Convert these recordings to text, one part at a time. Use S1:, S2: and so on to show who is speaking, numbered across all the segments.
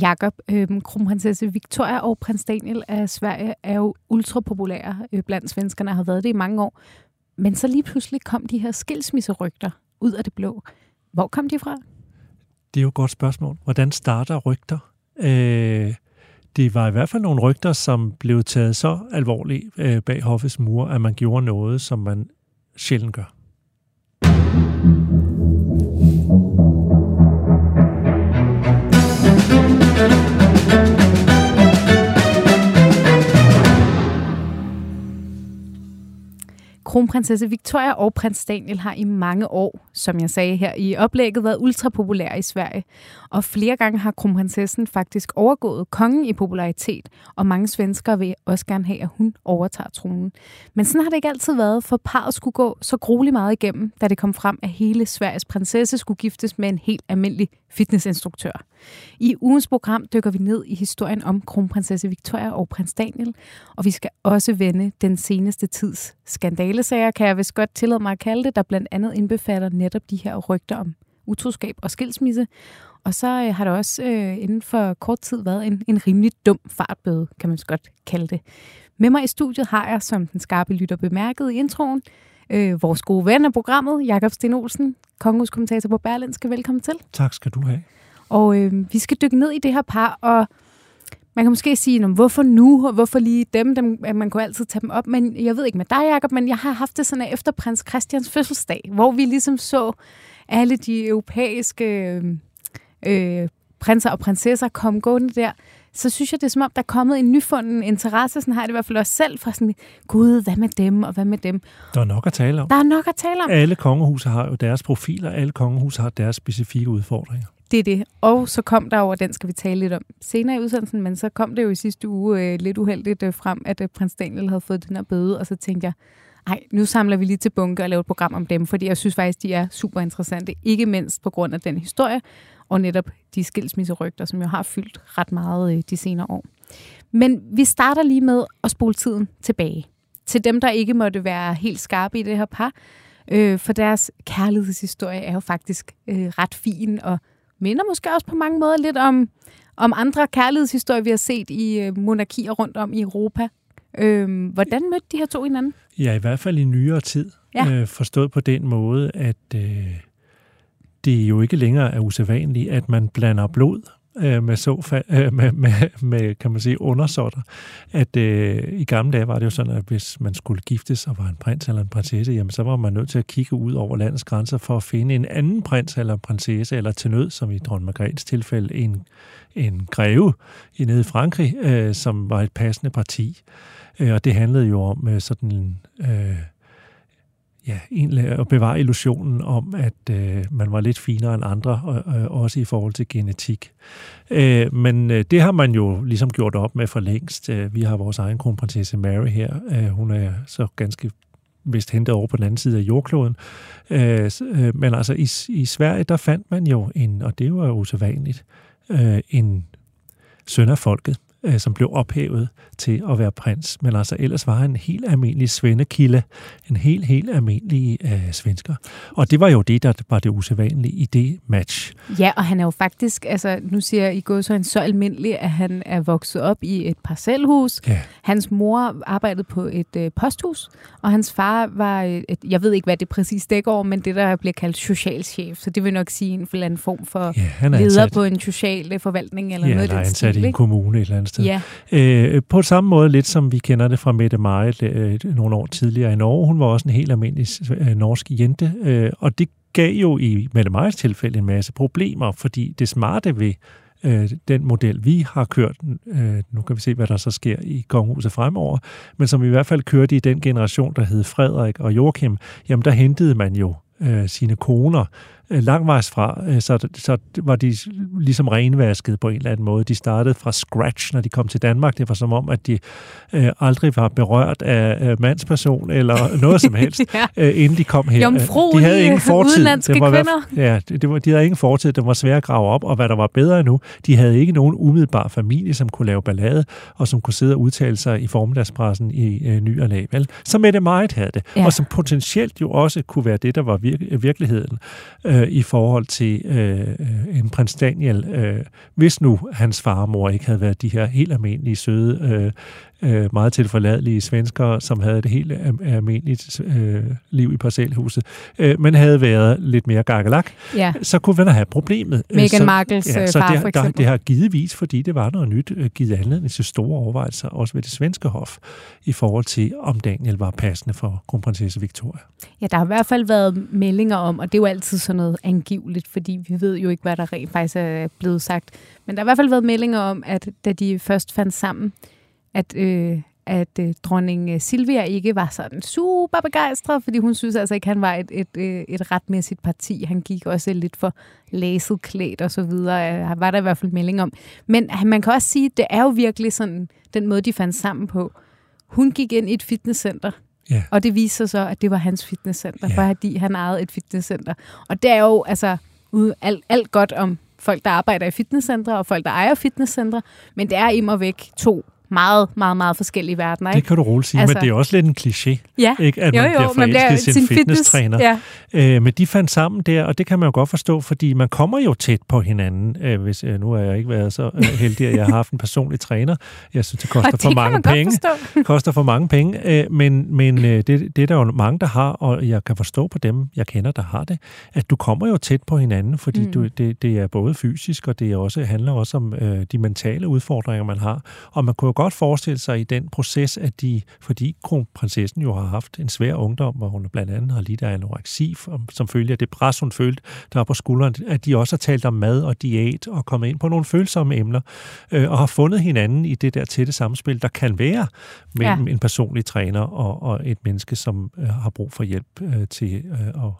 S1: Jakob, øh, kronprinsesse Victoria og prins Daniel af Sverige er jo ultrapopulære øh, blandt svenskerne og har været det i mange år. Men så lige pludselig kom de her skilsmisserygter ud af det blå. Hvor kom de fra?
S2: Det er jo et godt spørgsmål. Hvordan starter rygter? Øh, det var i hvert fald nogle rygter, som blev taget så alvorligt øh, bag hoffets mure, at man gjorde noget, som man sjældent gør.
S1: Kronprinsesse Victoria og prins Daniel har i mange år, som jeg sagde her i oplægget, været ultrapopulære i Sverige. Og flere gange har kronprinsessen faktisk overgået kongen i popularitet, og mange svenskere vil også gerne have, at hun overtager tronen. Men sådan har det ikke altid været, for parret skulle gå så grueligt meget igennem, da det kom frem, at hele Sveriges prinsesse skulle giftes med en helt almindelig fitnessinstruktør. I ugens program dykker vi ned i historien om kronprinsesse Victoria og prins Daniel, og vi skal også vende den seneste tids skandale skandalesager, kan jeg vist godt tillade mig at kalde det, der blandt andet indbefatter netop de her rygter om utroskab og skilsmisse. Og så øh, har der også øh, inden for kort tid været en, en rimelig dum fartbøde, kan man godt kalde det. Med mig i studiet har jeg, som den skarpe lytter bemærket i introen, øh, vores gode ven af programmet, Jakob Sten Olsen, kongehuskommentator på Berlinske. Velkommen til.
S2: Tak skal du have.
S1: Og øh, vi skal dykke ned i det her par, og man kan måske sige, hvorfor nu, og hvorfor lige dem, dem, man kunne altid tage dem op, men jeg ved ikke med dig, Jacob, men jeg har haft det sådan, efter prins Christians fødselsdag, hvor vi ligesom så alle de europæiske øh, prinser og prinsesser komme gående der, så synes jeg, det er som om, der er kommet en nyfunden interesse, sådan har jeg det i hvert fald også selv, for sådan, gud, hvad med dem, og hvad med dem?
S2: Der er nok at tale om.
S1: Der er nok at tale om.
S2: Alle kongehuse har jo deres profiler, alle kongehuse har deres specifikke udfordringer.
S1: Det er det. Og så kom der over, den skal vi tale lidt om senere i udsendelsen, men så kom det jo i sidste uge øh, lidt uheldigt øh, frem, at øh, prins Daniel havde fået den her bøde, og så tænkte jeg, nej, nu samler vi lige til bunke og laver et program om dem, fordi jeg synes faktisk, de er super interessante, ikke mindst på grund af den historie, og netop de skilsmisserygter, som jo har fyldt ret meget øh, de senere år. Men vi starter lige med at spole tiden tilbage. Til dem, der ikke måtte være helt skarpe i det her par, øh, for deres kærlighedshistorie er jo faktisk øh, ret fin og minder måske også på mange måder lidt om, om andre kærlighedshistorier, vi har set i øh, monarkier rundt om i Europa. Øh, hvordan mødte de her to hinanden?
S2: Ja, i hvert fald i nyere tid. Ja. Øh, forstået på den måde, at øh, det jo ikke længere er usædvanligt, at man blander blod øh, med, så øh, med, med, med, kan man sige, undersorter, At øh, i gamle dage var det jo sådan, at hvis man skulle giftes og var en prins eller en prinsesse, jamen så var man nødt til at kigge ud over landets grænser for at finde en anden prins eller en prinsesse, eller til nød, som i dronning Margrethes tilfælde, en, en greve i nede i Frankrig, øh, som var et passende parti. Øh, og det handlede jo om øh, sådan en... Øh, ja, egentlig at bevare illusionen om, at øh, man var lidt finere end andre, og, øh, også i forhold til genetik. Øh, men øh, det har man jo ligesom gjort op med for længst. Øh, vi har vores egen kronprinsesse Mary her. Øh, hun er så ganske vist hentet over på den anden side af jordkloden. Øh, øh, men altså i, i Sverige, der fandt man jo en, og det var jo usædvanligt, øh, en søn af folket, øh, som blev ophævet til at være prins. Men altså ellers var han en helt almindelig svendekilde, en helt, helt almindelig øh, svensker. Og det var jo det, der var det usædvanlige i det match.
S1: Ja, og han er jo faktisk, altså nu siger jeg, I går så en så almindelig, at han er vokset op i et parcelhus. Ja. Hans mor arbejdede på et øh, posthus, og hans far var, et, jeg ved ikke, hvad det præcis dækker over, men det, der bliver kaldt socialchef. Så det vil nok sige en eller anden form for ja, han er leder ansat. på en social øh, forvaltning eller
S2: ja,
S1: noget af
S2: den ansat i en kommune et eller andet sted. Ja. Øh, på samme måde lidt som vi kender det fra Mette Marit øh, nogle år tidligere i Norge. Hun var også en helt almindelig øh, norsk jente, øh, og det gav jo i Mette Marits tilfælde en masse problemer, fordi det smarte ved øh, den model, vi har kørt, øh, nu kan vi se, hvad der så sker i kongehuset fremover, men som i hvert fald kørte i den generation, der hed Frederik og Joachim, jamen der hentede man jo øh, sine koner langvejs fra, øh, så, så var de ligesom renvasket på en eller anden måde. De startede fra scratch, når de kom til Danmark. Det var som om, at de øh, aldrig var berørt af øh, mandsperson eller noget som helst, ja. øh, inden de kom her.
S1: de havde ingen fortid. det var, kvinder.
S2: Ja, det, var, de havde ingen fortid. Det var svært at grave op, og hvad der var bedre nu, de havde ikke nogen umiddelbar familie, som kunne lave ballade, og som kunne sidde og udtale sig i formiddagspressen i øh, ny og vel. Så Mette Marit havde det, ja. og som potentielt jo også kunne være det, der var vir- virkeligheden. Øh, øh, i forhold til øh, øh, en prins Daniel, øh, hvis nu hans far og mor ikke havde været de her helt almindelige, søde, øh, øh, øh, meget tilforladelige svenskere, som havde et helt almindeligt øh, liv i parcelhuset, øh, men havde været lidt mere gakkelak,
S1: ja.
S2: så kunne man have problemet.
S1: Meghan så, Markles ja, så
S2: far,
S1: det, for eksempel.
S2: Der, det har givetvis, fordi det var noget nyt, givet anledning til store overvejelser, også ved det svenske hof, i forhold til, om Daniel var passende for kronprinsesse Victoria.
S1: Ja, der har i hvert fald været meldinger om, og det er jo altid sådan noget angiveligt, fordi vi ved jo ikke, hvad der rent faktisk er blevet sagt. Men der har i hvert fald været meldinger om, at da de først fandt sammen, at, øh, at øh, dronning øh, Silvia ikke var sådan super begejstret, fordi hun synes altså ikke, han var et, et, øh, et retmæssigt parti. Han gik også lidt for læset klædt og så videre. Øh, var der i hvert fald melding om. Men man kan også sige, at det er jo virkelig sådan den måde, de fandt sammen på. Hun gik ind i et fitnesscenter,
S2: Ja.
S1: Og det viser sig så, at det var hans fitnesscenter,
S2: ja.
S1: fordi han ejede et fitnesscenter. Og det er jo altså alt, alt godt om folk, der arbejder i fitnesscentre, og folk, der ejer fitnesscentre, men det er immer væk to meget, meget, meget forskellige verdener. Ikke?
S2: Det kan du roligt sige, altså, men det er også lidt en kliché,
S1: ja.
S2: ikke? at
S1: jo,
S2: man
S1: jo,
S2: bliver forelsket man sin, sin fitnesstræner.
S1: Fitness,
S2: ja. øh, men de fandt sammen der, og det kan man jo godt forstå, fordi man kommer jo tæt på hinanden. Øh, hvis øh, Nu har jeg ikke været så øh, heldig, at jeg har haft en personlig træner. Jeg synes, det koster
S1: det
S2: for mange penge. koster for mange penge, øh, men, men øh, det, det er der jo mange, der har, og jeg kan forstå på dem, jeg kender, der har det, at du kommer jo tæt på hinanden, fordi mm. du, det, det er både fysisk, og det er også, handler også om øh, de mentale udfordringer, man har. Og man kunne godt forestille sig, i den proces, at de, fordi kronprinsessen jo har haft en svær ungdom, hvor hun blandt andet har lidt af anoreksi, som følge af det pres, hun følte, der på skulderen, at de også har talt om mad og diæt og kommet ind på nogle følsomme emner, øh, og har fundet hinanden i det der tætte samspil, der kan være mellem ja. en personlig træner og, og et menneske, som øh, har brug for hjælp øh, til øh, at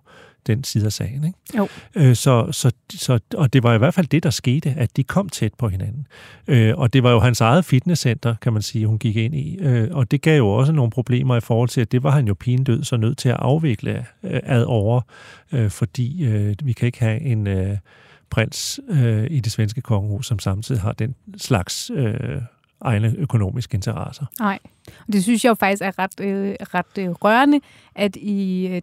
S2: den side af sagen. Ikke?
S1: Jo.
S2: Øh, så, så, så, og det var i hvert fald det, der skete, at de kom tæt på hinanden. Øh, og det var jo hans eget fitnesscenter, kan man sige, hun gik ind i. Øh, og det gav jo også nogle problemer i forhold til, at det var han jo pindød så nødt til at afvikle øh, ad over, øh, fordi øh, vi kan ikke have en øh, prins øh, i det svenske kongehus, som samtidig har den slags... Øh, egne økonomiske interesser.
S1: Nej, og det synes jeg jo faktisk er ret, øh, ret øh, rørende, at i øh,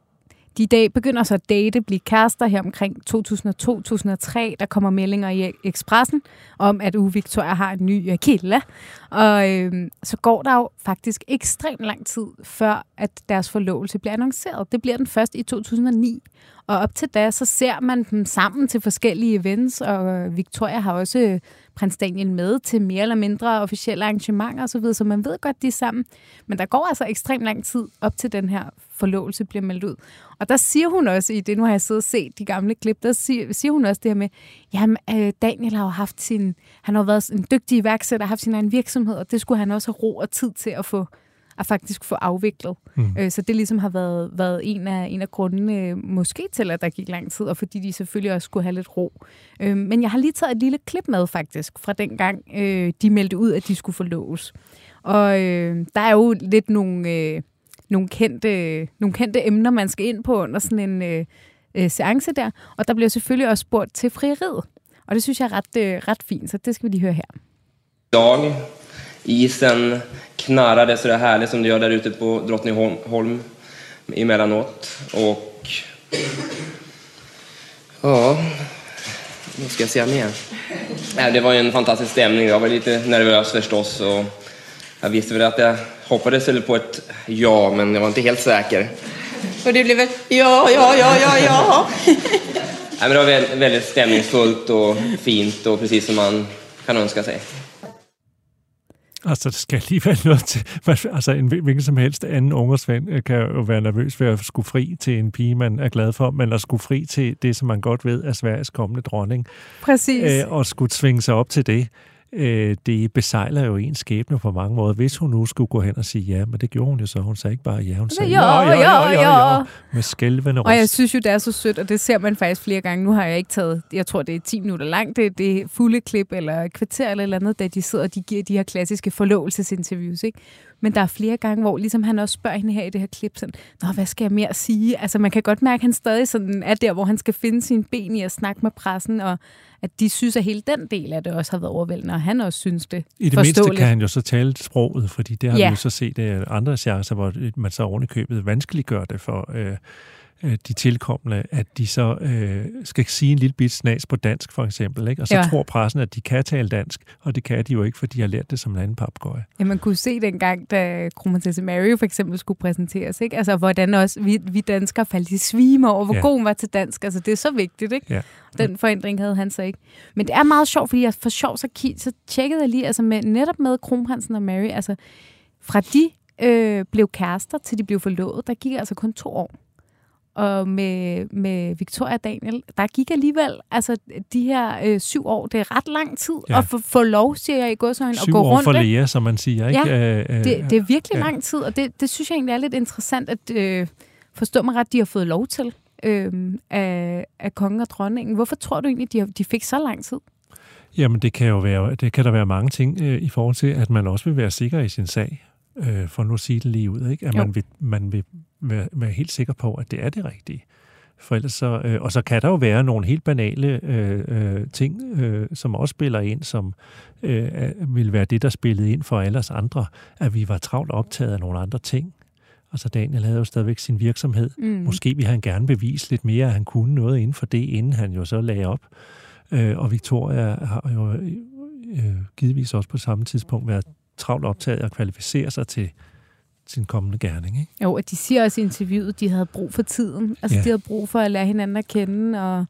S1: de i dag begynder så at date, blive kærester her omkring 2002-2003. Der kommer meldinger i Expressen om, at Uwe Victoria har en ny kilde. Og øh, så går der jo faktisk ekstremt lang tid, før at deres forlovelse bliver annonceret. Det bliver den først i 2009. Og op til da, så ser man dem sammen til forskellige events, og Victoria har også øh, prins Daniel med til mere eller mindre officielle arrangementer osv., så man ved godt, de er sammen. Men der går altså ekstremt lang tid op til den her forlovelse bliver meldt ud. Og der siger hun også i det, nu har jeg siddet og set de gamle klip, der siger, siger hun også det her med, jamen øh, Daniel har jo haft sin, han har været en dygtig iværksætter, haft sin egen virksomhed, og det skulle han også have ro og tid til at få at faktisk få afviklet. Mm. Øh, så det ligesom har været, været en, af, en af grundene, øh, måske til, at der gik lang tid, og fordi de selvfølgelig også skulle have lidt ro. Øh, men jeg har lige taget et lille klip med faktisk, fra den gang øh, de meldte ud, at de skulle forloves. Og øh, der er jo lidt nogle, øh, nogle, kendte, nogle kendte emner, man skal ind på under sådan en øh, øh, seance der. Og der bliver selvfølgelig også spurgt til frieriet. Og det synes jeg er ret, øh, ret fint, så det skal vi lige høre her.
S3: Dag. Isen knarrade så det härligt som det gör där ute på Drottningholm emellanåt. Och ja, vad ska jag säga mer? Nej, det var ju en fantastisk stämning. Jag var lite nervös förstås. Och jag visste väl att jag hoppades väl på ett ja, men jag var inte helt säker.
S4: Och det blev ett ja, ja, ja, ja, ja.
S3: Nej, men det var väldigt stämningsfullt och fint och precis som man kan önska sig.
S2: Altså, det skal lige være noget til... Altså, en hvilken som helst anden ungersvend øh, kan jo være nervøs ved at skulle fri til en pige, man er glad for, men at skulle fri til det, som man godt ved er Sveriges kommende dronning.
S1: Præcis.
S2: Øh, og skulle svinge sig op til det øh, det besejler jo en skæbne på mange måder. Hvis hun nu skulle gå hen og sige ja, men det gjorde hun jo så. Hun sagde ikke bare ja, hun sagde ja, ja, ja, ja, ja, ja med skælvende
S1: røst. Og jeg synes jo, det er så sødt, og det ser man faktisk flere gange. Nu har jeg ikke taget, jeg tror, det er 10 minutter langt, det, det er fulde klip eller kvarter eller, eller andet, da de sidder og de giver de her klassiske forlovelsesinterviews, ikke? Men der er flere gange, hvor ligesom han også spørger hende her i det her klip, sådan, Nå, hvad skal jeg mere sige? Altså, man kan godt mærke, at han stadig sådan er der, hvor han skal finde sine ben i at snakke med pressen, og at de synes, at hele den del af det også har været overvældende, og han også synes det
S2: I det mindste kan han jo så tale sproget, fordi det har ja. vi jo så set i andre chancer, hvor man så oven i købet vanskeliggør det for... Øh, de tilkommende, at de så øh, skal sige en lille bit snas på dansk, for eksempel. Ikke? Og så
S1: Ja.
S2: tror pressen, at de kan tale dansk, og det kan de jo ikke, for de har lært det som en anden papgøje.
S1: Ja, man kunne se dengang, da kronprinsesse Mary for eksempel skulle præsenteres, ikke? Altså, hvordan også vi, vi danskere faldt i svime over, hvor ja. God hun var til dansk. Altså, det er så vigtigt, ikke?
S2: Ja.
S1: Den forandring havde han så ikke. Men det er meget sjovt, fordi jeg for sjov så, så tjekkede jeg lige, altså med, netop med kronprinsen og Mary, altså fra de øh, blev kærester til de blev forlovet, der gik altså kun to år. Og med, med Victoria Daniel, der gik alligevel altså de her øh, syv år. Det er ret lang tid ja.
S2: Ja.
S1: at få, få lov, siger jeg i godsøjne, at
S2: Syv
S1: gå
S2: år
S1: rundt.
S2: for
S1: ikke?
S2: læger, som man siger. Ikke? Øh, øh,
S1: Det, det er virkelig ja.
S2: ja.
S1: lang tid, og det, det synes jeg egentlig er lidt interessant at øh, forstå mig ret, de har fået lov til øh, af, af kongen og dronningen. Hvorfor tror du egentlig, de, har, de fik så lang tid?
S2: Jamen, det kan jo være, det kan der være mange ting øh, i forhold til, at man også vil være sikker i sin sag, øh, for nu at sige det lige ud, ikke? At
S1: Jo.
S2: man vil, man vil være, være helt sikker på, at det er det rigtige. For ellers så, øh, og så kan der jo være nogle helt banale øh, øh, ting, øh, som også spiller ind, som øh, vil være det, der spillede ind for alle os andre, at vi var travlt optaget af nogle andre ting. Altså Daniel havde jo stadigvæk sin virksomhed.
S1: Mm.
S2: Måske ville han gerne bevise lidt mere, at han kunne noget inden for det, inden han jo så lagde op. Øh, og Victoria har jo øh, givetvis også på samme tidspunkt været travlt optaget at kvalificere sig til sin kommende gerning. Ikke?
S1: Jo, og de siger også i interviewet, at de havde brug for tiden. Altså, ja. De havde brug for at lære hinanden at kende, og,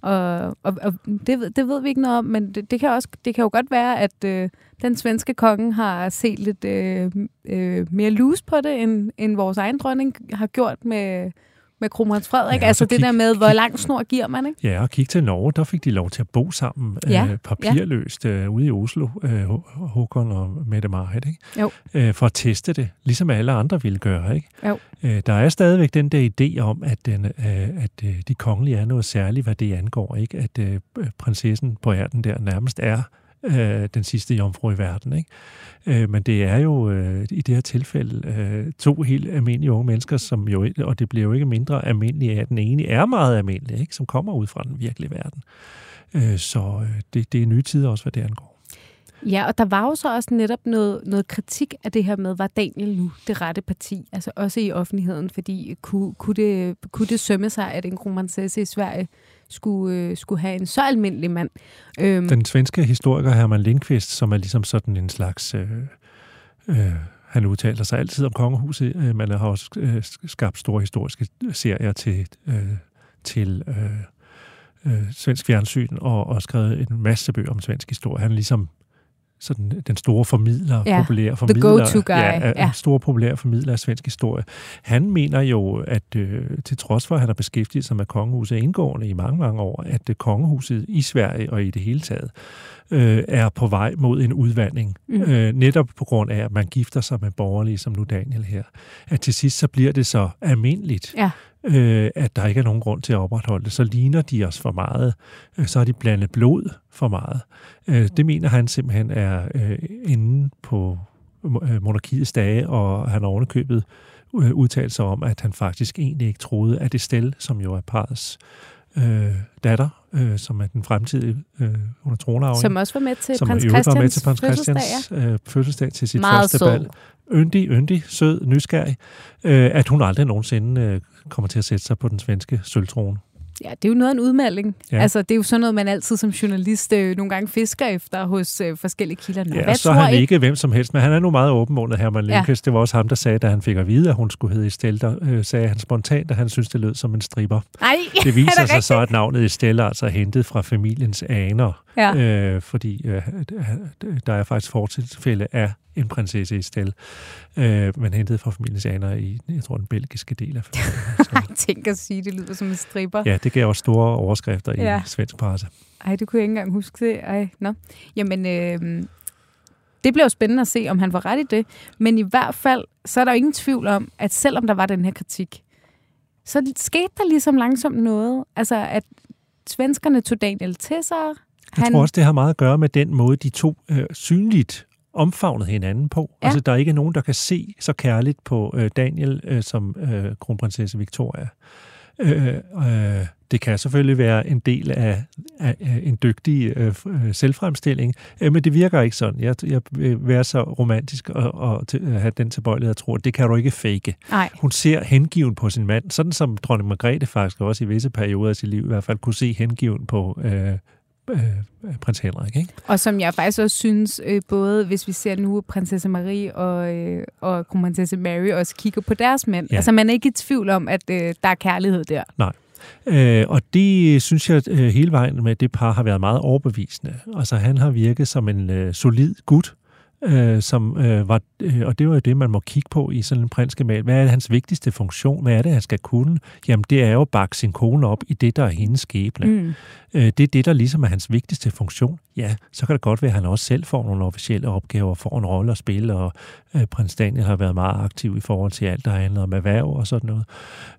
S1: og, og, og det, ved- det ved vi ikke noget om, men det, det, kan, også, det kan jo godt være, at øh, den svenske konge har set lidt øh, øh, mere loose på det, end, end vores egen dronning har gjort med, med kronprins Frederik. Ja,
S2: Ja,
S1: altså
S2: så
S1: det
S2: kig-
S1: der med, hvor lang snor giver man, ikke?
S2: Ja, og kig til Norge, der fik de lov til at bo sammen
S1: Ja,
S2: øh, papirløst øh, ude i Oslo, øh, Hå- Håkon og Mette Marit, ikke?
S1: Jo.
S2: Øh, for at teste det, ligesom alle andre ville gøre. Ikke?
S1: Jo.
S2: Øh, der er stadigvæk den der idé om, at, den, øh, at øh, de kongelige er noget særligt, hvad det angår. Ikke? At øh, prinsessen på ærten der nærmest er øh, den sidste jomfru i verden. Ikke? Øh, men det er jo øh, i det her tilfælde øh, to helt almindelige unge mennesker, som jo, og det bliver jo ikke mindre almindelige af, at den ene er meget almindelig, ikke? som kommer ud fra den virkelige verden. Øh, så øh, det, det er nye tider også, hvad det angår.
S1: Ja, og der var jo så også netop noget, noget kritik af det her med, var Daniel nu det rette parti? Altså også i offentligheden, fordi kunne, kunne, det, kunne det sømme sig, at en kronprinsesse i Sverige skulle, øh, skulle have en så almindelig mand? Øhm,
S2: Den svenske historiker Herman Lindqvist, som er ligesom sådan en slags... Øh, øh, han udtaler sig altid om kongehuset, øh, man har også øh, skabt store historiske serier til, øh, til øh, øh, svensk fjernsyn og, og skrevet en masse bøger om svensk historie. Han er ligesom sådan den store formidler,
S1: Ja,
S2: populære formidler,
S1: go-to guy,
S2: Ja, ja.
S1: ja.
S2: store populære formidler af svensk historie. Han mener jo, at øh, til trods for, at han har beskæftiget sig med kongehuset indgående i mange, mange år, at det kongehuset i Sverige og i det hele taget øh, er på vej mod en udvandring.
S1: Mm.
S2: Øh, netop på grund af, at man gifter sig med borgerlige, som nu Daniel her. At til sidst så bliver det så almindeligt,
S1: Ja.
S2: Øh, at der ikke er nogen grund til at opretholde det. Så ligner de os for meget. Øh, så har de blandet blod for meget. Øh, det mener han simpelthen er øh, inde på øh, monarkiets dage, og han har ovenikøbet øh, udtalt sig om, at han faktisk egentlig ikke troede, at Estelle, som jo er parrets øh, datter, øh, som er den fremtidige, øh, hun er tronarving,
S1: som også var med til
S2: som
S1: prins
S2: øvrigt var med
S1: Christians
S2: til prins
S1: fødselsdag.
S2: Christians øh, fødselsdag til sit
S1: Meget
S2: første
S1: sød.
S2: bal. Yndig, yndig, sød, nysgerrig, øh, at hun aldrig nogensinde øh, kommer til at sætte sig på den svenske sølvtrone.
S1: Ja, det er jo noget af en udmelding. Ja.
S2: Ja.
S1: Altså, det er jo sådan noget, man altid som journalist øh, nogle gange fisker efter hos øh, forskellige kilder. Nå,
S2: Ja,
S1: hvad
S2: så er han
S1: I?
S2: ikke hvem som helst, men han er nu meget åbenmundet, Herman
S1: Ja.
S2: Lindqvist. Det var også ham, der sagde, da han fik at vide, at hun skulle hedde Estelle, der øh, sagde han spontant, at han synes, det lød som en stripper.
S1: Nej,
S2: Det viser
S1: er det
S2: sig så, at navnet Estelle altså er hentet fra familiens aner,
S1: Ja.
S2: øh, fordi øh, der er faktisk fortilfælde af en prinsesse Estelle, øh, men hentet fra familiens aner i, jeg tror, den belgiske del af familien. Så,
S1: Tænk at sige, det lyder som en stripper.
S2: ja, det gav også store overskrifter i
S1: Ja.
S2: svensk presse.
S1: Ej, det kunne jeg ikke engang huske det. Ej, nå. Jamen, øh, det bliver jo spændende at se, om han får ret i det. Men i hvert fald, så er der jo ingen tvivl om, at selvom der var den her kritik, så skete der ligesom langsomt noget. Altså, at svenskerne tog Daniel til sig.
S2: Jeg
S1: Han-
S2: tror også, det har meget at gøre med den måde, de to øh, synligt omfavnede hinanden på.
S1: Ja.
S2: Altså, der er ikke nogen, der kan se så kærligt på øh, Daniel øh, som øh, kronprinsesse Victoria. Øh, øh, det kan selvfølgelig være en del af, af, af en dygtig øh, øh selvfremstilling, øh, men det virker ikke sådan. Jeg, jeg vil være så romantisk og, og til, have den tilbøjelighed at tro, at det kan du ikke fake.
S1: Nej.
S2: Hun ser hengiven på sin mand, sådan som dronning Margrethe faktisk også i visse perioder af sit liv i hvert fald kunne se hengiven på øh, øh, prins Henrik. Ikke?
S1: Og som jeg faktisk også synes, øh, både hvis vi ser nu prinsesse Marie og, øh, og kronprinsesse Mary også kigger på deres mænd. Ja. Altså man er ikke i tvivl om, at øh, der er kærlighed der.
S2: Nej. Øh, og det synes jeg øh, hele vejen med det par har været meget overbevisende. Altså han har virket som en øh, solid gut, øh, som øh, var, øh, og det var jo det, man må kigge på i sådan en prinskemal. Hvad er hans vigtigste funktion? Hvad er det, han skal kunne? Jamen, det er jo at bakke sin kone op i det, der er hendes skæbne. Mm. Øh, det er det, der ligesom er hans vigtigste funktion. Ja, så kan det godt være, at han også selv får nogle officielle opgaver, får en rolle at spille, og øh, prins Daniel har været meget aktiv i forhold til alt, der handler om erhverv og sådan noget.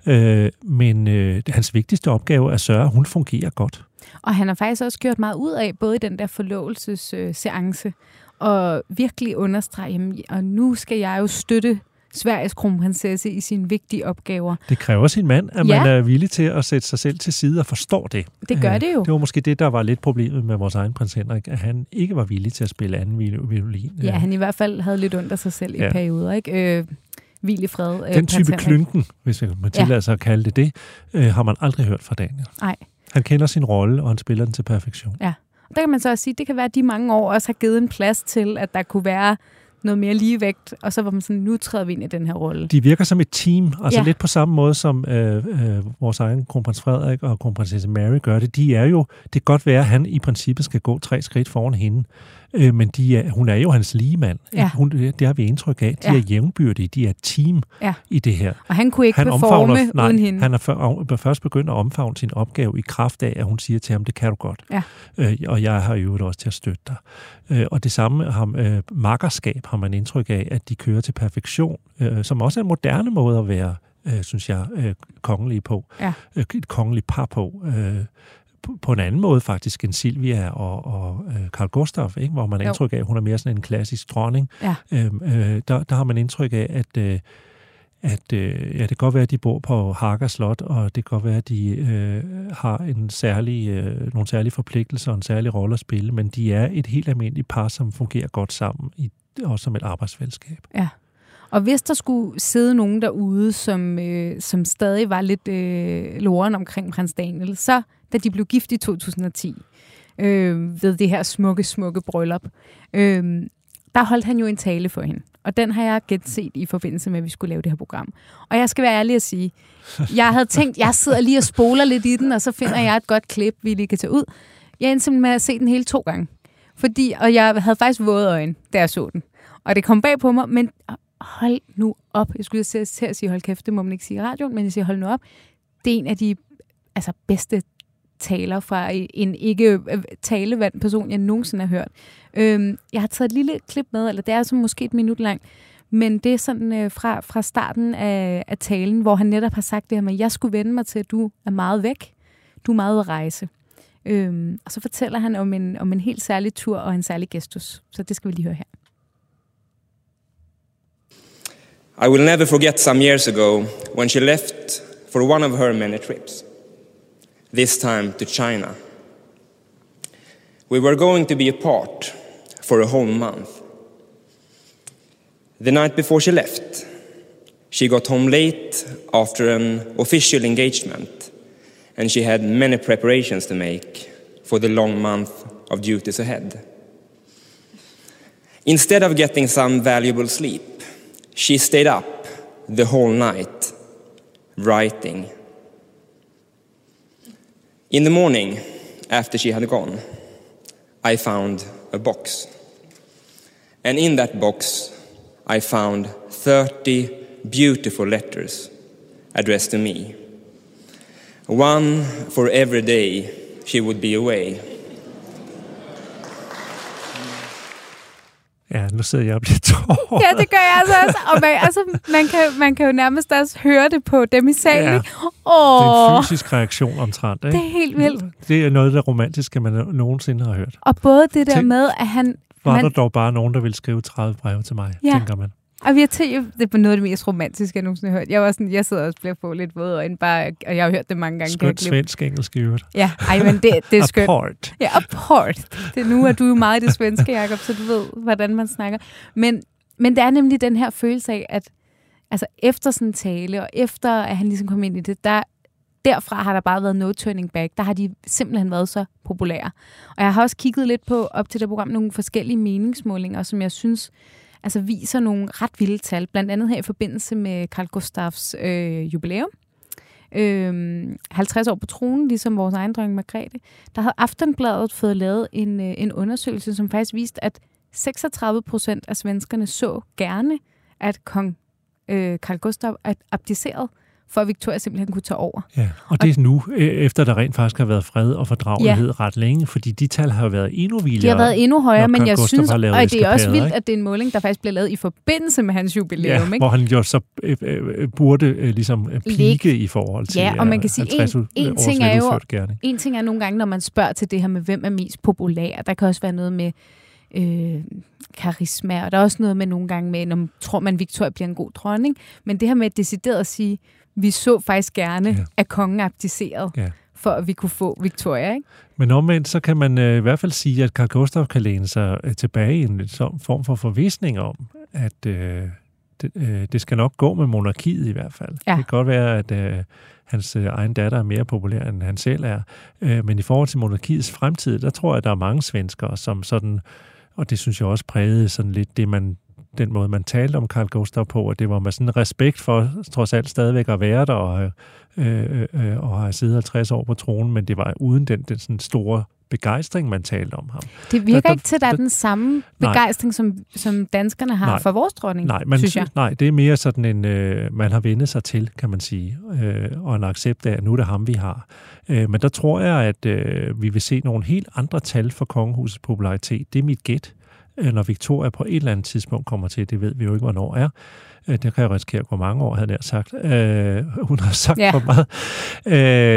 S2: Øh, men øh, hans vigtigste opgave er at sørge, at hun fungerer godt.
S1: Og han har faktisk også gjort meget ud af, både i den der forlovelsesseance, øh, og virkelig understrege, jamen, og nu skal jeg jo støtte Sveriges kronprinsesse i sine vigtige opgaver.
S2: Det kræver sin mand, at ja. man er villig til at sætte sig selv til side og forstår det.
S1: Det gør det jo.
S2: Det var måske det, der var lidt problemet med vores egen prins Henrik, at han ikke var villig til at spille anden violin.
S1: Ja, han i hvert fald havde lidt under sig selv ja. i perioder. Ikke? Øh, hvil i fred.
S2: Øh, Den type klynken, hvis man tillader ja. sig at kalde det det, øh, har man aldrig hørt fra Daniel.
S1: Nej.
S2: Han kender sin rolle, og han spiller den til perfektion.
S1: Ja. Der kan man så også sige, det kan være, at de mange år også har givet en plads til, at der kunne være noget mere ligevægt, og så var man sådan, nu træder vi ind i den her rolle.
S2: De virker som et team, altså ja. lidt på samme måde som øh, øh, vores egen kronprins Frederik og kronprinsesse Mary gør det. De er jo, det kan godt være, at han i princippet skal gå tre skridt foran hende, Øh, men de er, hun er jo hans lige mand. Ja. Hun, det har vi indtryk af. De ja. er jævnbyrdige. De er team ja. i det her.
S1: Og han kunne ikke han performe nej, uden hende.
S2: Han er først begyndt at omfavne sin opgave i kraft af, at hun siger til ham, det kan du godt.
S1: Ja.
S2: Øh, og jeg har jo også til at støtte dig. Øh, og det samme har, øh, makkerskab har man indtryk af, at de kører til perfektion, øh, som også er en moderne måde at være øh, synes jeg, øh, kongelige på.
S1: Ja.
S2: Øh, et kongeligt par på. Øh, på en anden måde faktisk end Silvia og, og øh, Carl Gustaf, ikke? hvor man har indtryk af, at hun er mere sådan en klassisk dronning.
S1: Ja.
S2: Øhm, øh, der, der har man indtryk af, at, øh, at øh, ja, det kan godt være, at de bor på Hager Slot, og det kan godt være, at de øh, har en særlig, øh, nogle særlige forpligtelser og en særlig rolle at spille, men de er et helt almindeligt par, som fungerer godt sammen, i, også som et arbejdsfællesskab.
S1: Ja. Og hvis der skulle sidde nogen derude, som, øh, som stadig var lidt øh, loren omkring prins Daniel, så da de blev gift i 2010, øh, ved det her smukke, smukke bryllup, øh, der holdt han jo en tale for hende. Og den har jeg genset i forbindelse med, at vi skulle lave det her program. Og jeg skal være ærlig at sige, jeg havde tænkt, jeg sidder lige og spoler lidt i den, og så finder jeg et godt klip, vi lige kan tage ud. Jeg endte simpelthen med at se den hele to gange. Fordi, og jeg havde faktisk våde øjne, da jeg så den. Og det kom bag på mig, men hold nu op. Jeg skulle til at sige, hold kæft, det må man ikke sige i radioen, men jeg siger, hold nu op. Det er en af de altså, bedste taler fra en ikke øh, talevand person, jeg nogensinde har hørt. Øhm, jeg har taget et lille klip med, eller det er som måske et minut langt, men det er sådan øh, fra, fra starten af, af talen, hvor han netop har sagt det her med, at jeg skulle vende mig til, at du er meget væk. Du er meget at rejse. Øhm, og så fortæller han om en, om en helt særlig tur og en særlig gestus. Så det skal vi lige høre her.
S3: I will never forget some years ago when she left for one of her many trips, this time to China. We were going to be apart for a whole month. The night before she left, she got home late after an official engagement, and she had many preparations to make for the long month of duties ahead. Instead of getting some valuable sleep, she stayed up the whole night writing. In the morning, after she had gone, I found a box. And in that box, I found 30 beautiful letters addressed to me. One for every day she would be away.
S2: Ja, nu sidder jeg og bliver tår.
S1: Ja, det gør jeg altså også. Og man, altså, man, kan, man kan jo nærmest også høre det på dem i salen. Ja.
S2: Oh. Det er en fysisk reaktion omtrent. Ikke?
S1: Det er helt vildt.
S2: Det er noget af det romantiske, man nogensinde hørt.
S1: Og både det der Tænk, med, at han...
S2: Var man, der dog bare nogen, der ville skrive 30 breve til mig, ja. tænker man.
S1: Og vi har til, det er noget af det mest romantiske, jeg nogensinde har hørt. Jeg, var sådan, jeg sidder også og på lidt våd øjne, bare, og jeg har hørt det mange gange.
S2: Skønt svensk engelsk i øvrigt.
S1: Ja, ej, men det, det er skønt.
S2: Apport.
S1: Ja, apport. Det, nu er du jo meget i det svenske, Jacob, så du ved, hvordan man snakker. Men, men det er nemlig den her følelse af, at altså efter sådan en tale, og efter at han ligesom kom ind i det, der, derfra har der bare været no turning back. Der har de simpelthen været så populære. Og jeg har også kigget lidt på, op til det program, nogle forskellige meningsmålinger, som jeg synes altså viser nogle ret vilde tal. Blandt andet her i forbindelse med Carl Gustafs øh, jubilæum. Øh, 50 år på tronen, ligesom vores egen dronning Margrethe. Der havde Aftenbladet fået lavet en, øh, en undersøgelse, som faktisk viste, at 36 procent af svenskerne så gerne, at kong øh, Carl Gustaf abdicerede for at Victoria simpelthen kunne tage over.
S2: Ja, og det er nu, øh, efter der rent faktisk har været fred og fordragelighed ja. ret længe, fordi de tal har været endnu vildere.
S1: De har været endnu højere, men jeg synes, og det er også vildt, ikke? at det er en måling, der faktisk blev lavet i forbindelse med hans jubilæum.
S2: Ja, ikke? hvor han jo så øh, øh, burde øh, ligesom pike i forhold til
S1: Ja, og man kan sige, en, en ting er jo, en ting er nogle gange, når man spørger til det her med, hvem er mest populær, der kan også være noget med, øh, karisma, og der er også noget med nogle gange med, man tror man, Victoria bliver en god dronning, men det her med at decideret at sige, vi så faktisk gerne, ja. at kongen abdicerede, ja. for at vi kunne få Victoria. Ikke?
S2: Men omvendt, så kan man øh, i hvert fald sige, at Carl Gustav kan læne sig øh, tilbage i en form for forvisning om, at øh, det, øh, det skal nok gå med monarkiet i hvert fald. Ja. Det kan godt være, at øh, hans øh, egen datter er mere populær, end han selv er. Øh, men i forhold til monarkiets fremtid, der tror jeg, at der er mange svenskere, som sådan, og det synes jeg også prægede sådan lidt det, man den måde, man talte om Carl Gustav på, og det var med sådan respekt for trods alt stadigvæk at være der og, øh, øh, øh og have siddet 50 år på tronen, men det var uden den, den sådan store begejstring, man talte om ham.
S1: Det virker der, ikke til, at der er den samme begejstring, som, som danskerne har nej, for vores dronning,
S2: nej, man,
S1: synes jeg.
S2: Nej, det er mere sådan en, øh, man har vendet sig til, kan man sige, øh, og en accept af, at nu er det ham, vi har. Øh, men der tror jeg, at øh, vi vil se nogle helt andre tal for kongehusets popularitet. Det er mit gæt. Når Victoria på et eller andet tidspunkt kommer til, det ved vi jo ikke, hvornår er. Øh, det kan jo risikere at gå mange år, havde jeg sagt. Øh, hun har sagt ja. for meget.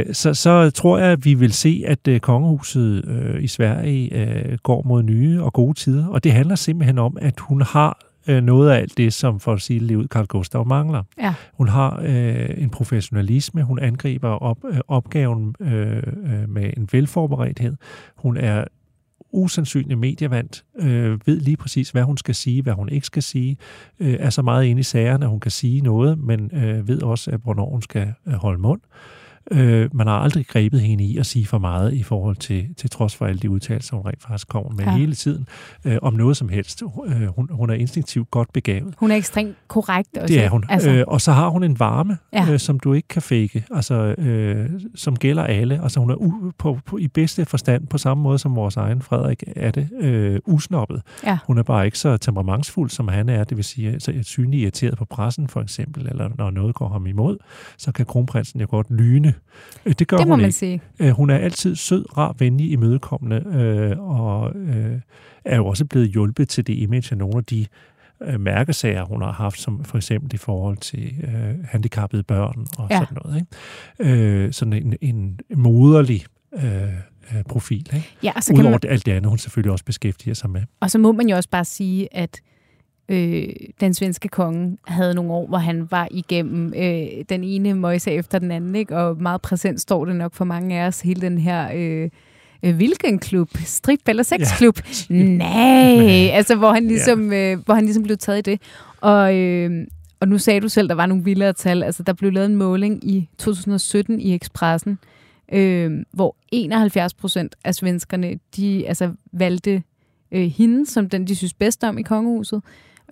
S2: Øh, så, så tror jeg, at vi vil se, at øh, kongehuset øh, i Sverige øh, går mod nye og gode tider. Og det handler simpelthen om, at hun har øh, noget af alt det, som for at sige ud, Carl Gustav mangler. Ja. Hun har øh, en professionalisme, hun angriber op, øh, opgaven øh, øh, med en velforberedthed. Hun er usandsynlig medievandt, øh, ved lige præcis, hvad hun skal sige, hvad hun ikke skal sige, øh, er så meget inde i sagerne, at hun kan sige noget, men øh, ved også, at hvornår hun skal øh, holde mund. Øh, man har aldrig grebet hende i at sige for meget i forhold til, til trods for alle de udtalelser, hun rent faktisk kommer med ja. hele tiden, øh, om noget som helst. Øh, hun, hun er instinktivt godt begavet.
S1: Hun er ekstremt korrekt også.
S2: Det er hun. Altså. Øh, og så har hun en varme, ja. øh, som du ikke kan fake, altså, øh, som gælder alle. Altså hun er u- på, på, i bedste forstand, på samme måde som vores egen Frederik er det, øh, usnoppet. Ja. Hun er bare ikke så temperamentsfuld, som han er. Det vil sige, så synligt irriteret på pressen for eksempel, eller når noget går ham imod, så kan kronprinsen jo godt lyne Øh, det gør
S1: det må
S2: hun
S1: man
S2: ikke.
S1: sige.
S2: Øh, hun er altid sød, rar, venlig, imødekommende, øh, og øh, er jo også blevet hjulpet til det image af nogle af de øh, mærkesager, hun har haft, som for eksempel i forhold til øh, handicappede børn og ja. sådan noget. Ikke? Øh, sådan en, en moderlig øh, profil. Ikke?
S1: Ja,
S2: så Udover man... alt det andet, hun selvfølgelig også beskæftiger sig med.
S1: Og så må man jo også bare sige, at øh, den svenske konge havde nogle år, hvor han var igennem øh, den ene møjse efter den anden, ikke? og meget præsent står det nok for mange af os, hele den her... Øh, øh hvilken klub? Strip eller sexklub? Ja. Nej! altså, hvor han, ligesom, ja. øh, hvor han ligesom blev taget i det. Og, øh, og nu sagde du selv, der var nogle vildere tal. Altså, der blev lavet en måling i 2017 i Expressen, øh, hvor 71 procent af svenskerne, de altså, valgte øh, hende som den, de synes bedst om i kongehuset.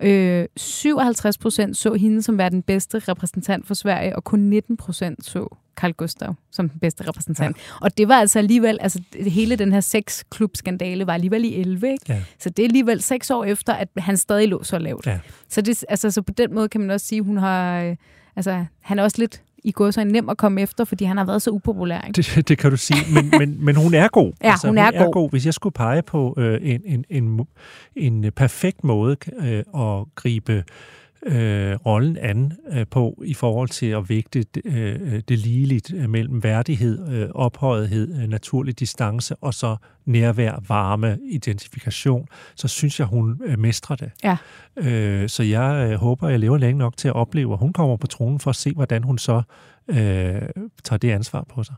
S1: Øh, 57 procent så hende som være den bedste repræsentant for Sverige, og kun 19 procent så Carl Gustav som den bedste repræsentant. Ja. Og det var altså alligevel, altså hele den her sexklub-skandale var alligevel i 11, ikke? Ja. Så det er alligevel seks år efter, at han stadig lå så lavt. Ja. Så, det, altså, så på den måde kan man også sige, hun har, øh, altså, han er også lidt i går så nem at komme efter, fordi han har været så upopulær. Ikke?
S2: Det, det kan du sige, men, men, men hun er god.
S1: Ja, altså, hun, er, hun er god. god.
S2: Hvis jeg skulle pege på øh, en, en, en, en perfekt måde øh, at gribe øh, rollen an øh, på i forhold til at vægte øh, det ligeligt øh, mellem værdighed, øh, ophøjethed, øh, naturlig distance og så nærvær, varme, identifikation, så synes jeg, hun øh, mestrer det.
S1: Ja.
S2: Øh, så jeg øh, håber, jeg lever længe nok til at opleve, at hun kommer på tronen for at se, hvordan hun så øh, tager det ansvar på sig.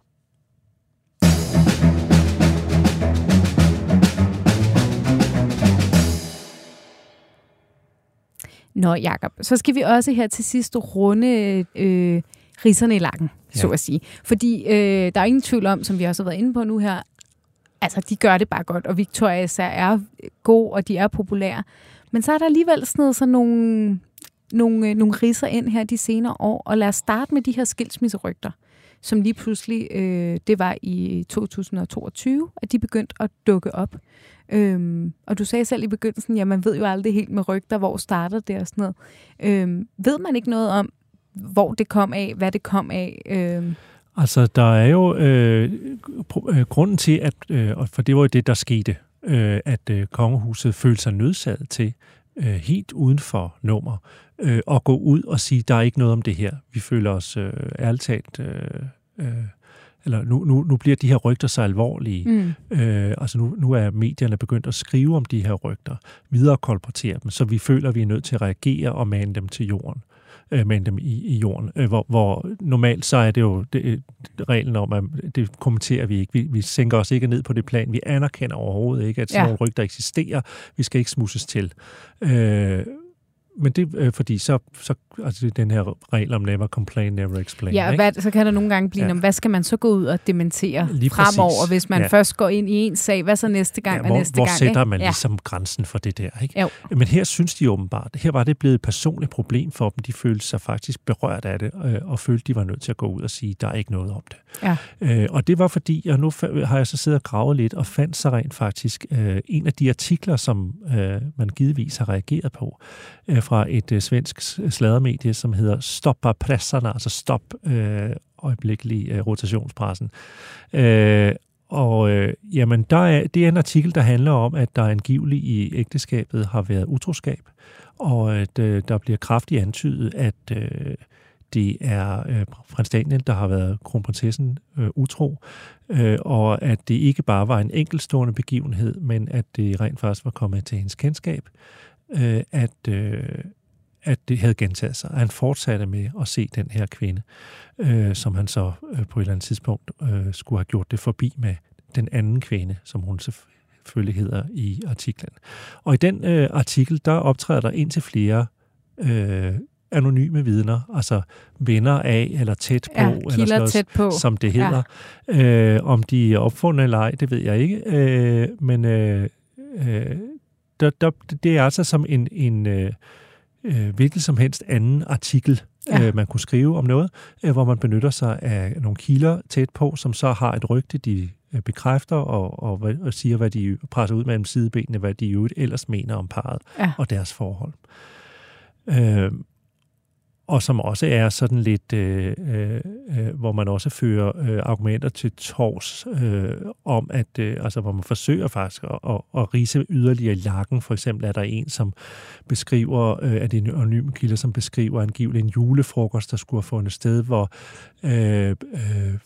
S1: Nå, Jacob, så skal vi også her til sidst runde øh, riserne i lakken, ja. så at sige. Fordi øh, der er ingen tvivl om, som vi også har været inde på nu her, altså de gør det bare godt, og Victoria især er god, og de er populære. Men så er der alligevel sådan sådan nogle, nogle, øh, nogle riser ind her de senere år, og lad os starte med de her skilsmisserygter, som lige pludselig, øh, det var i 2022, at de begyndte at dukke op. Øhm, og du sagde selv i begyndelsen, ja, man ved jo aldrig helt med rygter, hvor starter det og sådan noget. Øhm, ved man ikke noget om, hvor det kom af, hvad det kom af? Øhm.
S2: Altså, der er jo øh, øh grunden til, at, øh, for det var jo det, der skete, øh, at øh, kongehuset følte sig nødsaget til, øh, helt uden for nummer, øh, at gå ud og sige, der er ikke noget om det her. Vi føler os øh, ærligt talt... Øh, øh, eller nu, nu, nu bliver de her rygter så alvorlige. Mm. Øh, altså nu, nu er medierne begyndt at skrive om de her rygter, videre kolportere dem, så vi føler, at vi er nødt til at reagere og mane dem til jorden øh, mane dem i, i jorden. Øh, hvor, hvor normalt så er det jo det, reglen om, at det kommenterer vi ikke. Vi, vi sænker os ikke ned på det plan. Vi anerkender overhovedet ikke, at sådan ja. nogle rygter eksisterer. Vi skal ikke smusses til. Øh, men det øh, fordi, så, så altså den her regel om never complain, never explain.
S1: Ja, hvad, så kan der nogle gange blive, ja. hvad skal man så gå ud og dementere Lige fremover, hvis man ja. først går ind i en sag, hvad så næste gang ja, hvor, og næste
S2: hvor
S1: gang?
S2: Hvor sætter
S1: ikke?
S2: man
S1: ja.
S2: ligesom grænsen for det der? Ikke? Jo. Men her synes de åbenbart, her var det blevet et personligt problem for dem. De følte sig faktisk berørt af det, øh, og følte, de var nødt til at gå ud og sige, der er ikke noget om det. Ja. Øh, og det var fordi, og nu har jeg så siddet og gravet lidt, og fandt så rent faktisk øh, en af de artikler, som øh, man givetvis har reageret på, øh, fra et øh, svensk sladermedie, som hedder Stoppa presserne, altså stop øh, øjeblikkelig øh, rotationspressen. Øh, og øh, jamen, der er, det er en artikel, der handler om, at der angiveligt i ægteskabet har været utroskab, og at øh, der bliver kraftigt antydet, at øh, det er øh, prins Daniel, der har været kronprinsessen øh, utro, øh, og at det ikke bare var en enkeltstående begivenhed, men at det rent faktisk var kommet til hendes kendskab, øh, at, øh, at det havde gentaget sig. Han fortsatte med at se den her kvinde, øh, som han så øh, på et eller andet tidspunkt øh, skulle have gjort det forbi med den anden kvinde, som hun selvfølgelig hedder i artiklen. Og i den øh, artikel, der optræder der indtil flere øh, anonyme vidner, altså venner af eller tæt på,
S1: ja,
S2: eller sådan noget,
S1: tæt på.
S2: som det hedder. Ja. Øh, om de er opfundet eller ej, det ved jeg ikke, øh, men øh, øh, der, der, det er altså som en, en øh, øh, hvilket som helst anden artikel, ja. øh, man kunne skrive om noget, øh, hvor man benytter sig af nogle kilder tæt på, som så har et rygte, de øh, bekræfter og, og, og siger, hvad de presser ud mellem sidebenene, hvad de jo ellers mener om parret ja. og deres forhold. Øh, og som også er sådan lidt, øh, øh, øh, hvor man også fører øh, argumenter til tors øh, om, at øh, altså, hvor man forsøger faktisk at, at, at rise yderligere lakken. For eksempel er der en, som beskriver, øh, at det er en anonym kilde, som beskriver angiveligt en julefrokost, der skulle have fundet sted, hvor øh, øh,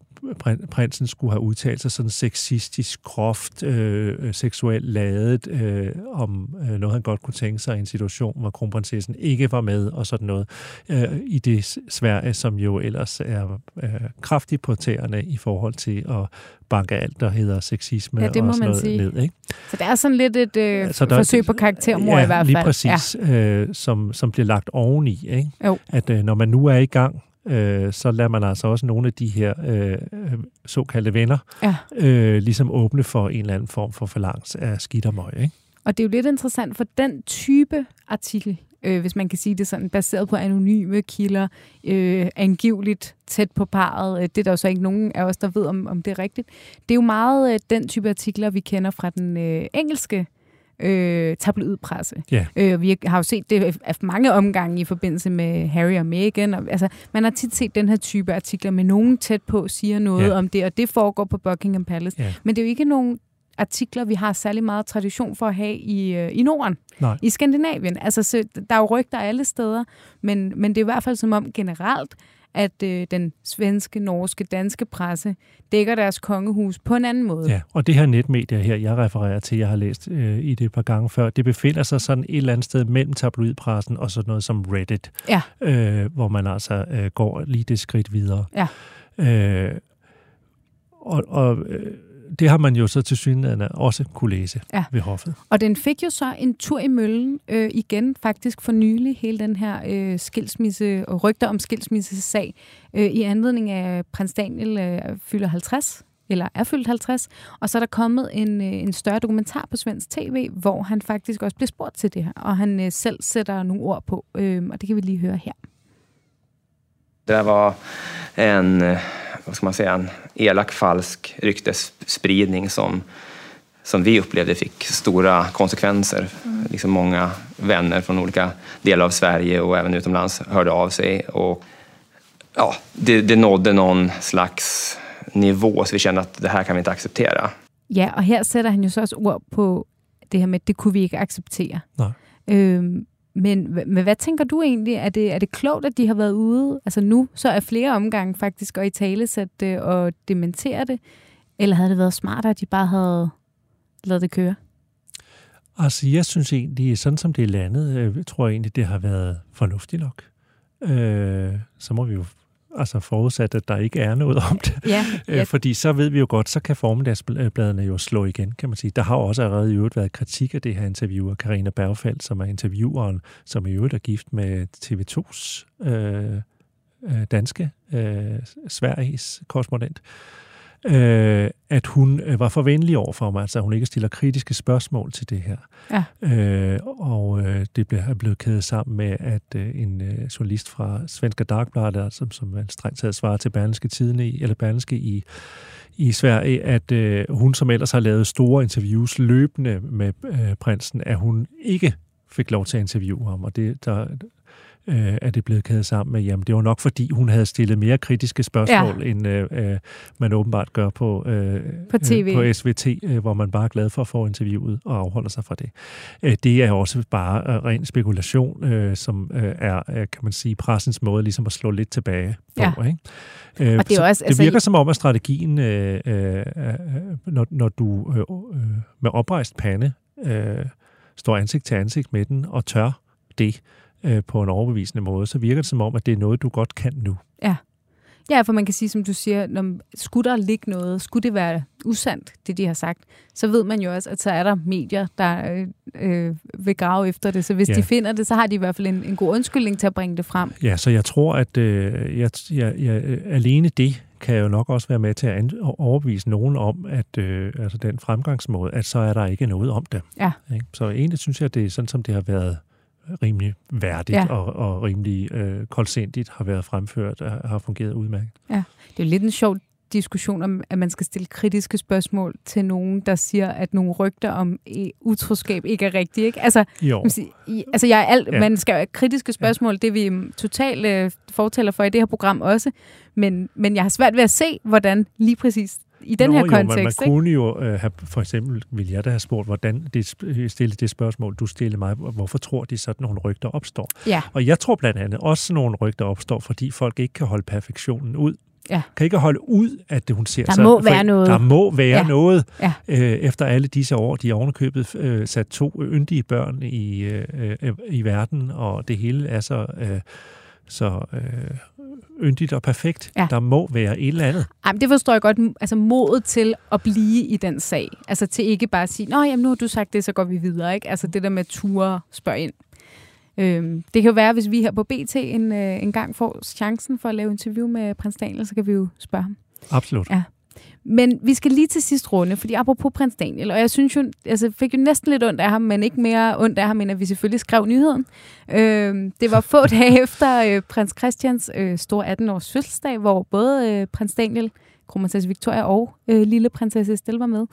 S2: prinsen skulle have udtalt sig sådan sexistisk, groft, øh, seksuelt ladet øh, om øh, noget, han godt kunne tænke sig i en situation, hvor kronprinsessen ikke var med og sådan noget øh, i det Sverige, som jo ellers er øh, kraftigt på tæerne i forhold til at banke alt, der hedder sexisme
S1: ja, det må
S2: og sådan
S1: man
S2: noget
S1: sige.
S2: ned. Ikke?
S1: Så det er sådan lidt et øh, så der, forsøg på karaktermor
S2: ja,
S1: i hvert fald.
S2: lige præcis, ja. øh, som, som bliver lagt oveni. Ikke?
S1: Jo.
S2: At øh, når man nu er i gang øh, så lader man altså også nogle af de her øh, såkaldte venner ja. øh, ligesom åbne for en eller anden form for forlangs af skidt og møg. Ikke?
S1: Og det er jo lidt interessant, for den type artikel, øh, hvis man kan sige det sådan, baseret på anonyme kilder, øh, angiveligt tæt på parret. Øh, det er der jo så ikke nogen af os, der ved, om, om det er rigtigt. Det er jo meget øh, den type artikler, vi kender fra den øh, engelske øh, tabloidpresse. Yeah. Øh, vi har jo set det af mange omgange i forbindelse med Harry og Meghan. Og, altså, man har tit set den her type artikler med nogen tæt på siger noget yeah. om det, og det foregår på Buckingham Palace. Yeah. Men det er jo ikke nogen artikler, vi har særlig meget tradition for at have i, øh, i Norden,
S2: Nej.
S1: i Skandinavien. Altså, så, der er jo rygter alle steder, men, men det er i hvert fald som om generelt, at øh, den svenske, norske, danske presse dækker deres kongehus på en anden måde.
S2: Ja, og det her netmedier her, jeg refererer til, jeg har læst øh, i det et par gange før, det befinder sig sådan et eller andet sted mellem tabloidpressen og sådan noget som Reddit,
S1: Ja.
S2: øh, hvor man altså øh, går lige det skridt videre.
S1: Ja.
S2: Øh, og og øh, det har man jo så til synligheden også kunne læse
S1: Ja.
S2: ved hoffet.
S1: Og den fik jo så en tur i møllen øh, igen, faktisk for nylig, hele den her øh, skilsmisse og rygter om skilsmisse-sag, øh, i anledning af prins Daniel øh, fylder 50, eller er fyldt 50, og så er der kommet en, øh, en større dokumentar på svensk tv, hvor han faktisk også bliver spurgt til det her, og han øh, selv sætter nogle ord på, øh, og det kan vi lige høre her.
S3: Det där var en, eh, vad ska man säga, en elak falsk ryktesspridning som, som vi upplevde fick stora konsekvenser. Liksom många vänner från olika delar av Sverige och även utomlands hörde av sig. Och, ja, det, det nådde någon slags nivå så vi kände att det här kan vi inte acceptera.
S1: Ja, og her sætter han jo så også ord på det her med, det kunne vi ikke acceptere.
S2: Nej.
S1: Øhm, men, men hvad tænker du egentlig? Er det, er det klogt, at de har været ude? Altså nu, så er flere omgange faktisk at i tale det og dementere det. Eller havde det været smartere, at de bare havde lavet det køre?
S2: Altså, jeg synes egentlig, sådan som det er landet, jeg tror jeg egentlig, det har været fornuftigt nok. Øh, så må vi jo altså forudsat, at der ikke er noget om det.
S1: Ja,
S2: Ja. Fordi så ved vi jo godt, så kan formiddagsbladene jo slå igen, kan man sige. Der har også allerede i øvrigt været kritik af det her interview af Karina Bergfeldt, som er intervieweren, som i øvrigt er gift med TV2's øh, øh, danske, øh, Sveriges korrespondent. Øh, at hun øh, var for venlig over for mig, altså hun ikke stiller kritiske spørgsmål til det her.
S1: Ja.
S2: Øh, og øh, det blev, er blevet kædet sammen med, at øh, en øh, journalist fra Svenska Dagbladet, som, som er strengt taget svarer til Berlingske Tidene, i- eller Berlingske i, i Sverige, at øh, hun, som ellers har lavet store interviews løbende med øh, prinsen, at hun ikke fik lov til at interviewe ham, og det, der øh, er det blevet kædet sammen med, jamen det var nok fordi, hun havde stillet mere kritiske spørgsmål, ja. end øh, øh, man åbenbart gør på, øh,
S1: På TV.
S2: Øh, på SVT, øh, hvor man bare er glad for at få interviewet og afholder sig fra det. Øh, det er også bare øh, ren spekulation, øh, som øh, er, øh, kan man sige, pressens måde ligesom at slå lidt tilbage på.
S1: Ja.
S2: Ikke? Øh,
S1: Og det er
S2: så
S1: også-
S2: det
S1: altså-
S2: virker som om, at strategien, øh, øh, øh, når, når du øh, øh, med oprejst pande øh, står ansigt til ansigt med den og tør det øh, på en overbevisende måde, så virker det som om, at det er noget, du godt kan nu.
S1: Ja, for man kan sige, som du siger, når, skulle der ligge noget, skulle det være usandt, det de har sagt, så ved man jo også, at så er der medier, der øh, øh, vil grave efter det. Så hvis
S2: Ja.
S1: de finder det, så har de i hvert fald en, en god undskyldning til at bringe det frem.
S2: Ja, så jeg tror, at øh, jeg, jeg, jeg, alene det kan jo nok også være med til at overbevise nogen om, at øh, altså den fremgangsmåde, at så er der ikke noget om det.
S1: Ja.
S2: Så egentlig synes jeg, at det er sådan, som det har været rimelig værdigt
S1: Ja.
S2: ja. og, og rimelig øh, koldsindigt har været fremført og har fungeret udmærket.
S1: Det er jo lidt en sjov diskussion om, at man skal stille kritiske spørgsmål til nogen, der siger, at nogle rygter om eh, utroskab ikke er rigtige. Ikke? Altså,
S2: Jo,
S1: man, siger, altså jeg er alt, ja.
S2: Ja.
S1: man skal kritiske spørgsmål, det er vi totalt øh, fortaler for i det her program også, men, men jeg har svært ved at se, hvordan lige præcis i den
S2: Nå,
S1: her
S2: jo,
S1: kontekst.
S2: man kunne jo øh, have, for eksempel, vil jeg da have spurgt, hvordan det, stille det spørgsmål, du stillede mig, hvorfor tror de sådan nogle rygter opstår?
S1: Ja,
S2: Og jeg tror blandt andet også, nogle rygter opstår, fordi folk ikke kan holde perfektionen ud.
S1: Ja.
S2: Kan ikke holde ud, at det, hun ser
S1: Der
S2: så...
S1: må være noget.
S2: Der må være
S1: Ja.
S2: noget.
S1: Ja.
S2: Øh, efter alle disse år, de har ovenikøbet øh, sat to yndige børn i, øh, øh, i verden, og det hele er så... Øh, så øh, yndigt og perfekt.
S1: Ja.
S2: Der må være et eller andet.
S1: Ej, men det forstår jeg godt. Altså modet til at blive i den sag. Altså til ikke bare at sige, nå jamen nu har du sagt det, så går vi videre. Ikke? Altså det der med ture spørge ind. Øhm, det kan jo være, hvis vi her på BT en, øh, en gang får chancen for at lave interview med prins Daniel, så kan vi jo spørge ham.
S2: Absolut.
S1: Ja. Men vi skal lige til sidst runde, fordi apropos prins Daniel, og jeg synes jo, altså fik jo næsten lidt ondt af ham, men ikke mere ondt af ham, end at vi selvfølgelig skrev nyheden. Øh, det var få dage efter øh, prins Christians øh, store 18-års fødselsdag, hvor både øh, prins Daniel, kronprinsesse Victoria og øh, lille prinsesse Estelle var med,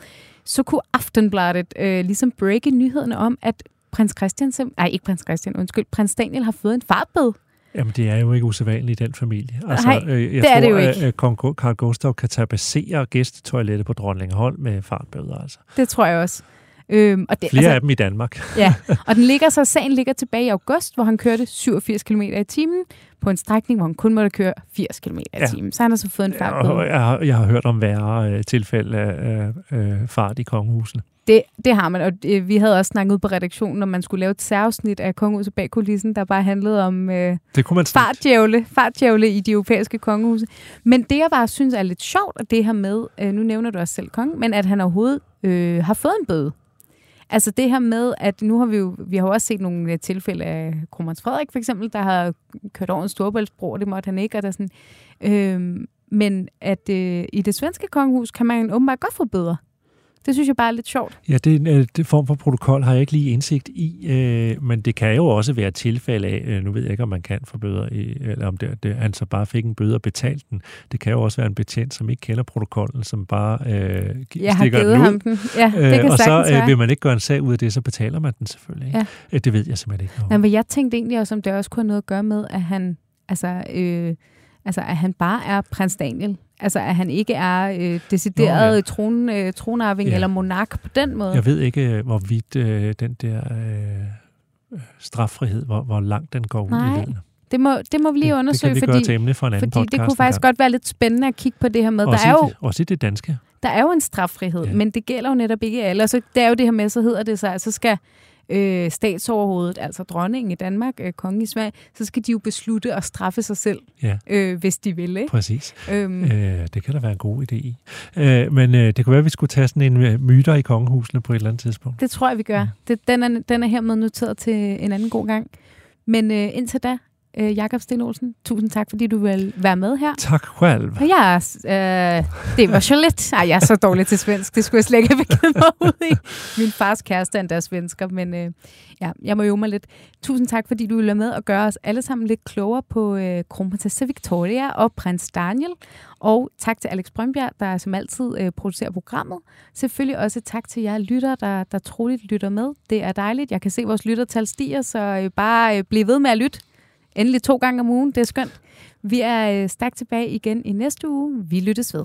S1: så kunne Aftenbladet øh, ligesom breake nyhederne om, at prins Christian, nej ikke prins Christian, undskyld, prins Daniel har fået en farbed.
S2: Jamen, det er jo ikke usædvanligt i den familie. Altså,
S1: Nej,
S2: øh, jeg
S1: det er
S2: tror,
S1: det jo
S2: at
S1: ikke.
S2: øh, kong Carl Gustav kan tabassere gæstetoilettet på Dronninghold med fartbøder, altså.
S1: Det tror jeg også. Øhm, og det,
S2: Flere altså, af dem i Danmark.
S1: Ja, og den ligger så, sagen ligger tilbage i august, hvor han kørte 87 km i timen på en strækning, hvor han kun måtte køre 80 km i
S2: Ja.
S1: timen. Så han har så fået en fartbøde.
S2: jeg, har, jeg har hørt om værre øh, tilfælde af øh, fart i kongehusene.
S1: Det, det har man, og øh, vi havde også snakket ud på redaktionen, om man skulle lave et særafsnit af Kongehuset bag kulissen, der bare handlede om øh,
S2: Det kunne man snart.
S1: fartdjævle, fartdjævle i de europæiske kongehuse. Men det, jeg bare synes er lidt sjovt, er det her med, øh, nu nævner du også selv kongen, men at han overhovedet øh, har fået en bøde. Altså det her med, at nu har vi jo, vi har jo også set nogle øh, tilfælde af Kronprins Frederik for eksempel, der har kørt over en storbæltsbro, og det måtte han ikke, og der er sådan, øh, men at øh, i det svenske kongehus kan man åbenbart godt få bøder. Det synes jeg bare er lidt sjovt.
S2: Ja, det, øh, det form for protokol har jeg ikke lige indsigt i, øh, men det kan jo også være et tilfælde af, øh, nu ved jeg ikke, om man kan få bøder, i, eller om det, det, han så bare fik en bøde og betalt den. Det kan jo også være en betjent, som ikke kender protokollen, som bare øh,
S1: Jeg har
S2: stikker
S1: givet
S2: den ud.
S1: ham den. Ja, det kan
S2: og så øh, vil man ikke gøre en sag ud af det, så betaler man den selvfølgelig. Ikke?
S1: Ja.
S2: Øh, Det ved jeg simpelthen ikke noget
S1: Nej, men jeg tænkte egentlig også, om det også kunne have noget at gøre med, at han, altså, øh, altså, at han bare er prins Daniel. Altså, at han ikke er øh, decideret
S2: Nå, ja.
S1: tron, øh, tronarving
S2: Ja.
S1: eller monark på den måde.
S2: Jeg ved ikke, øh, hvorvidt øh, den der øh, øh, straffrihed, hvor, hvor langt den går ud
S1: Nej,
S2: i vælden.
S1: Det må, det må vi lige
S2: det,
S1: undersøge,
S2: det kan vi
S1: fordi,
S2: gøre til for en anden
S1: fordi det kunne faktisk
S2: gang.
S1: godt være lidt spændende at kigge på det her med. Der
S2: Også,
S1: er,
S2: i
S1: jo,
S2: det, også i det danske.
S1: der er jo en straffrihed,
S2: Ja.
S1: men det gælder jo netop ikke alle. Så, det er jo det her med, så hedder det sig, at så skal øh, statsoverhovedet, altså dronningen i Danmark, øh, kongen i Sverige, så skal de jo beslutte at straffe sig selv,
S2: Ja.
S1: øh, hvis de vil. Ikke?
S2: Præcis.
S1: Øhm,
S2: Øh, det kan der være en god idé i. Øh, men øh, det kunne være, at vi skulle tage sådan en øh, myter i kongehusene på et eller andet tidspunkt.
S1: Det tror jeg, vi gør. Det, den, er, den er hermed noteret til en anden god gang. Men øh, indtil da, øh, Jakob Sten Olsen, tusind tak, fordi du vil være med her.
S2: Tak selv.
S1: Er, øh, det var så lidt. Ej, jeg er så dårlig til svensk. Det skulle jeg slet ikke have begivet mig ud i. Min fars kæreste er endda svensker, men øh, ja, jeg må jo mig lidt. Tusind tak, fordi du vil være med og gøre os alle sammen lidt klogere på øh, kronprinsesse Victoria og prins Daniel. Og tak til Alex Brønbjerg, der som altid øh, producerer programmet. Selvfølgelig også tak til jer lytter, der, der troligt lytter med. Det er dejligt. Jeg kan se, at vores lyttertal stiger, så øh, bare øh, bliv ved med at lytte. Endelig to gange om ugen. Det er skønt. Vi er øh, stærkt tilbage igen i næste uge. Vi lyttes ved.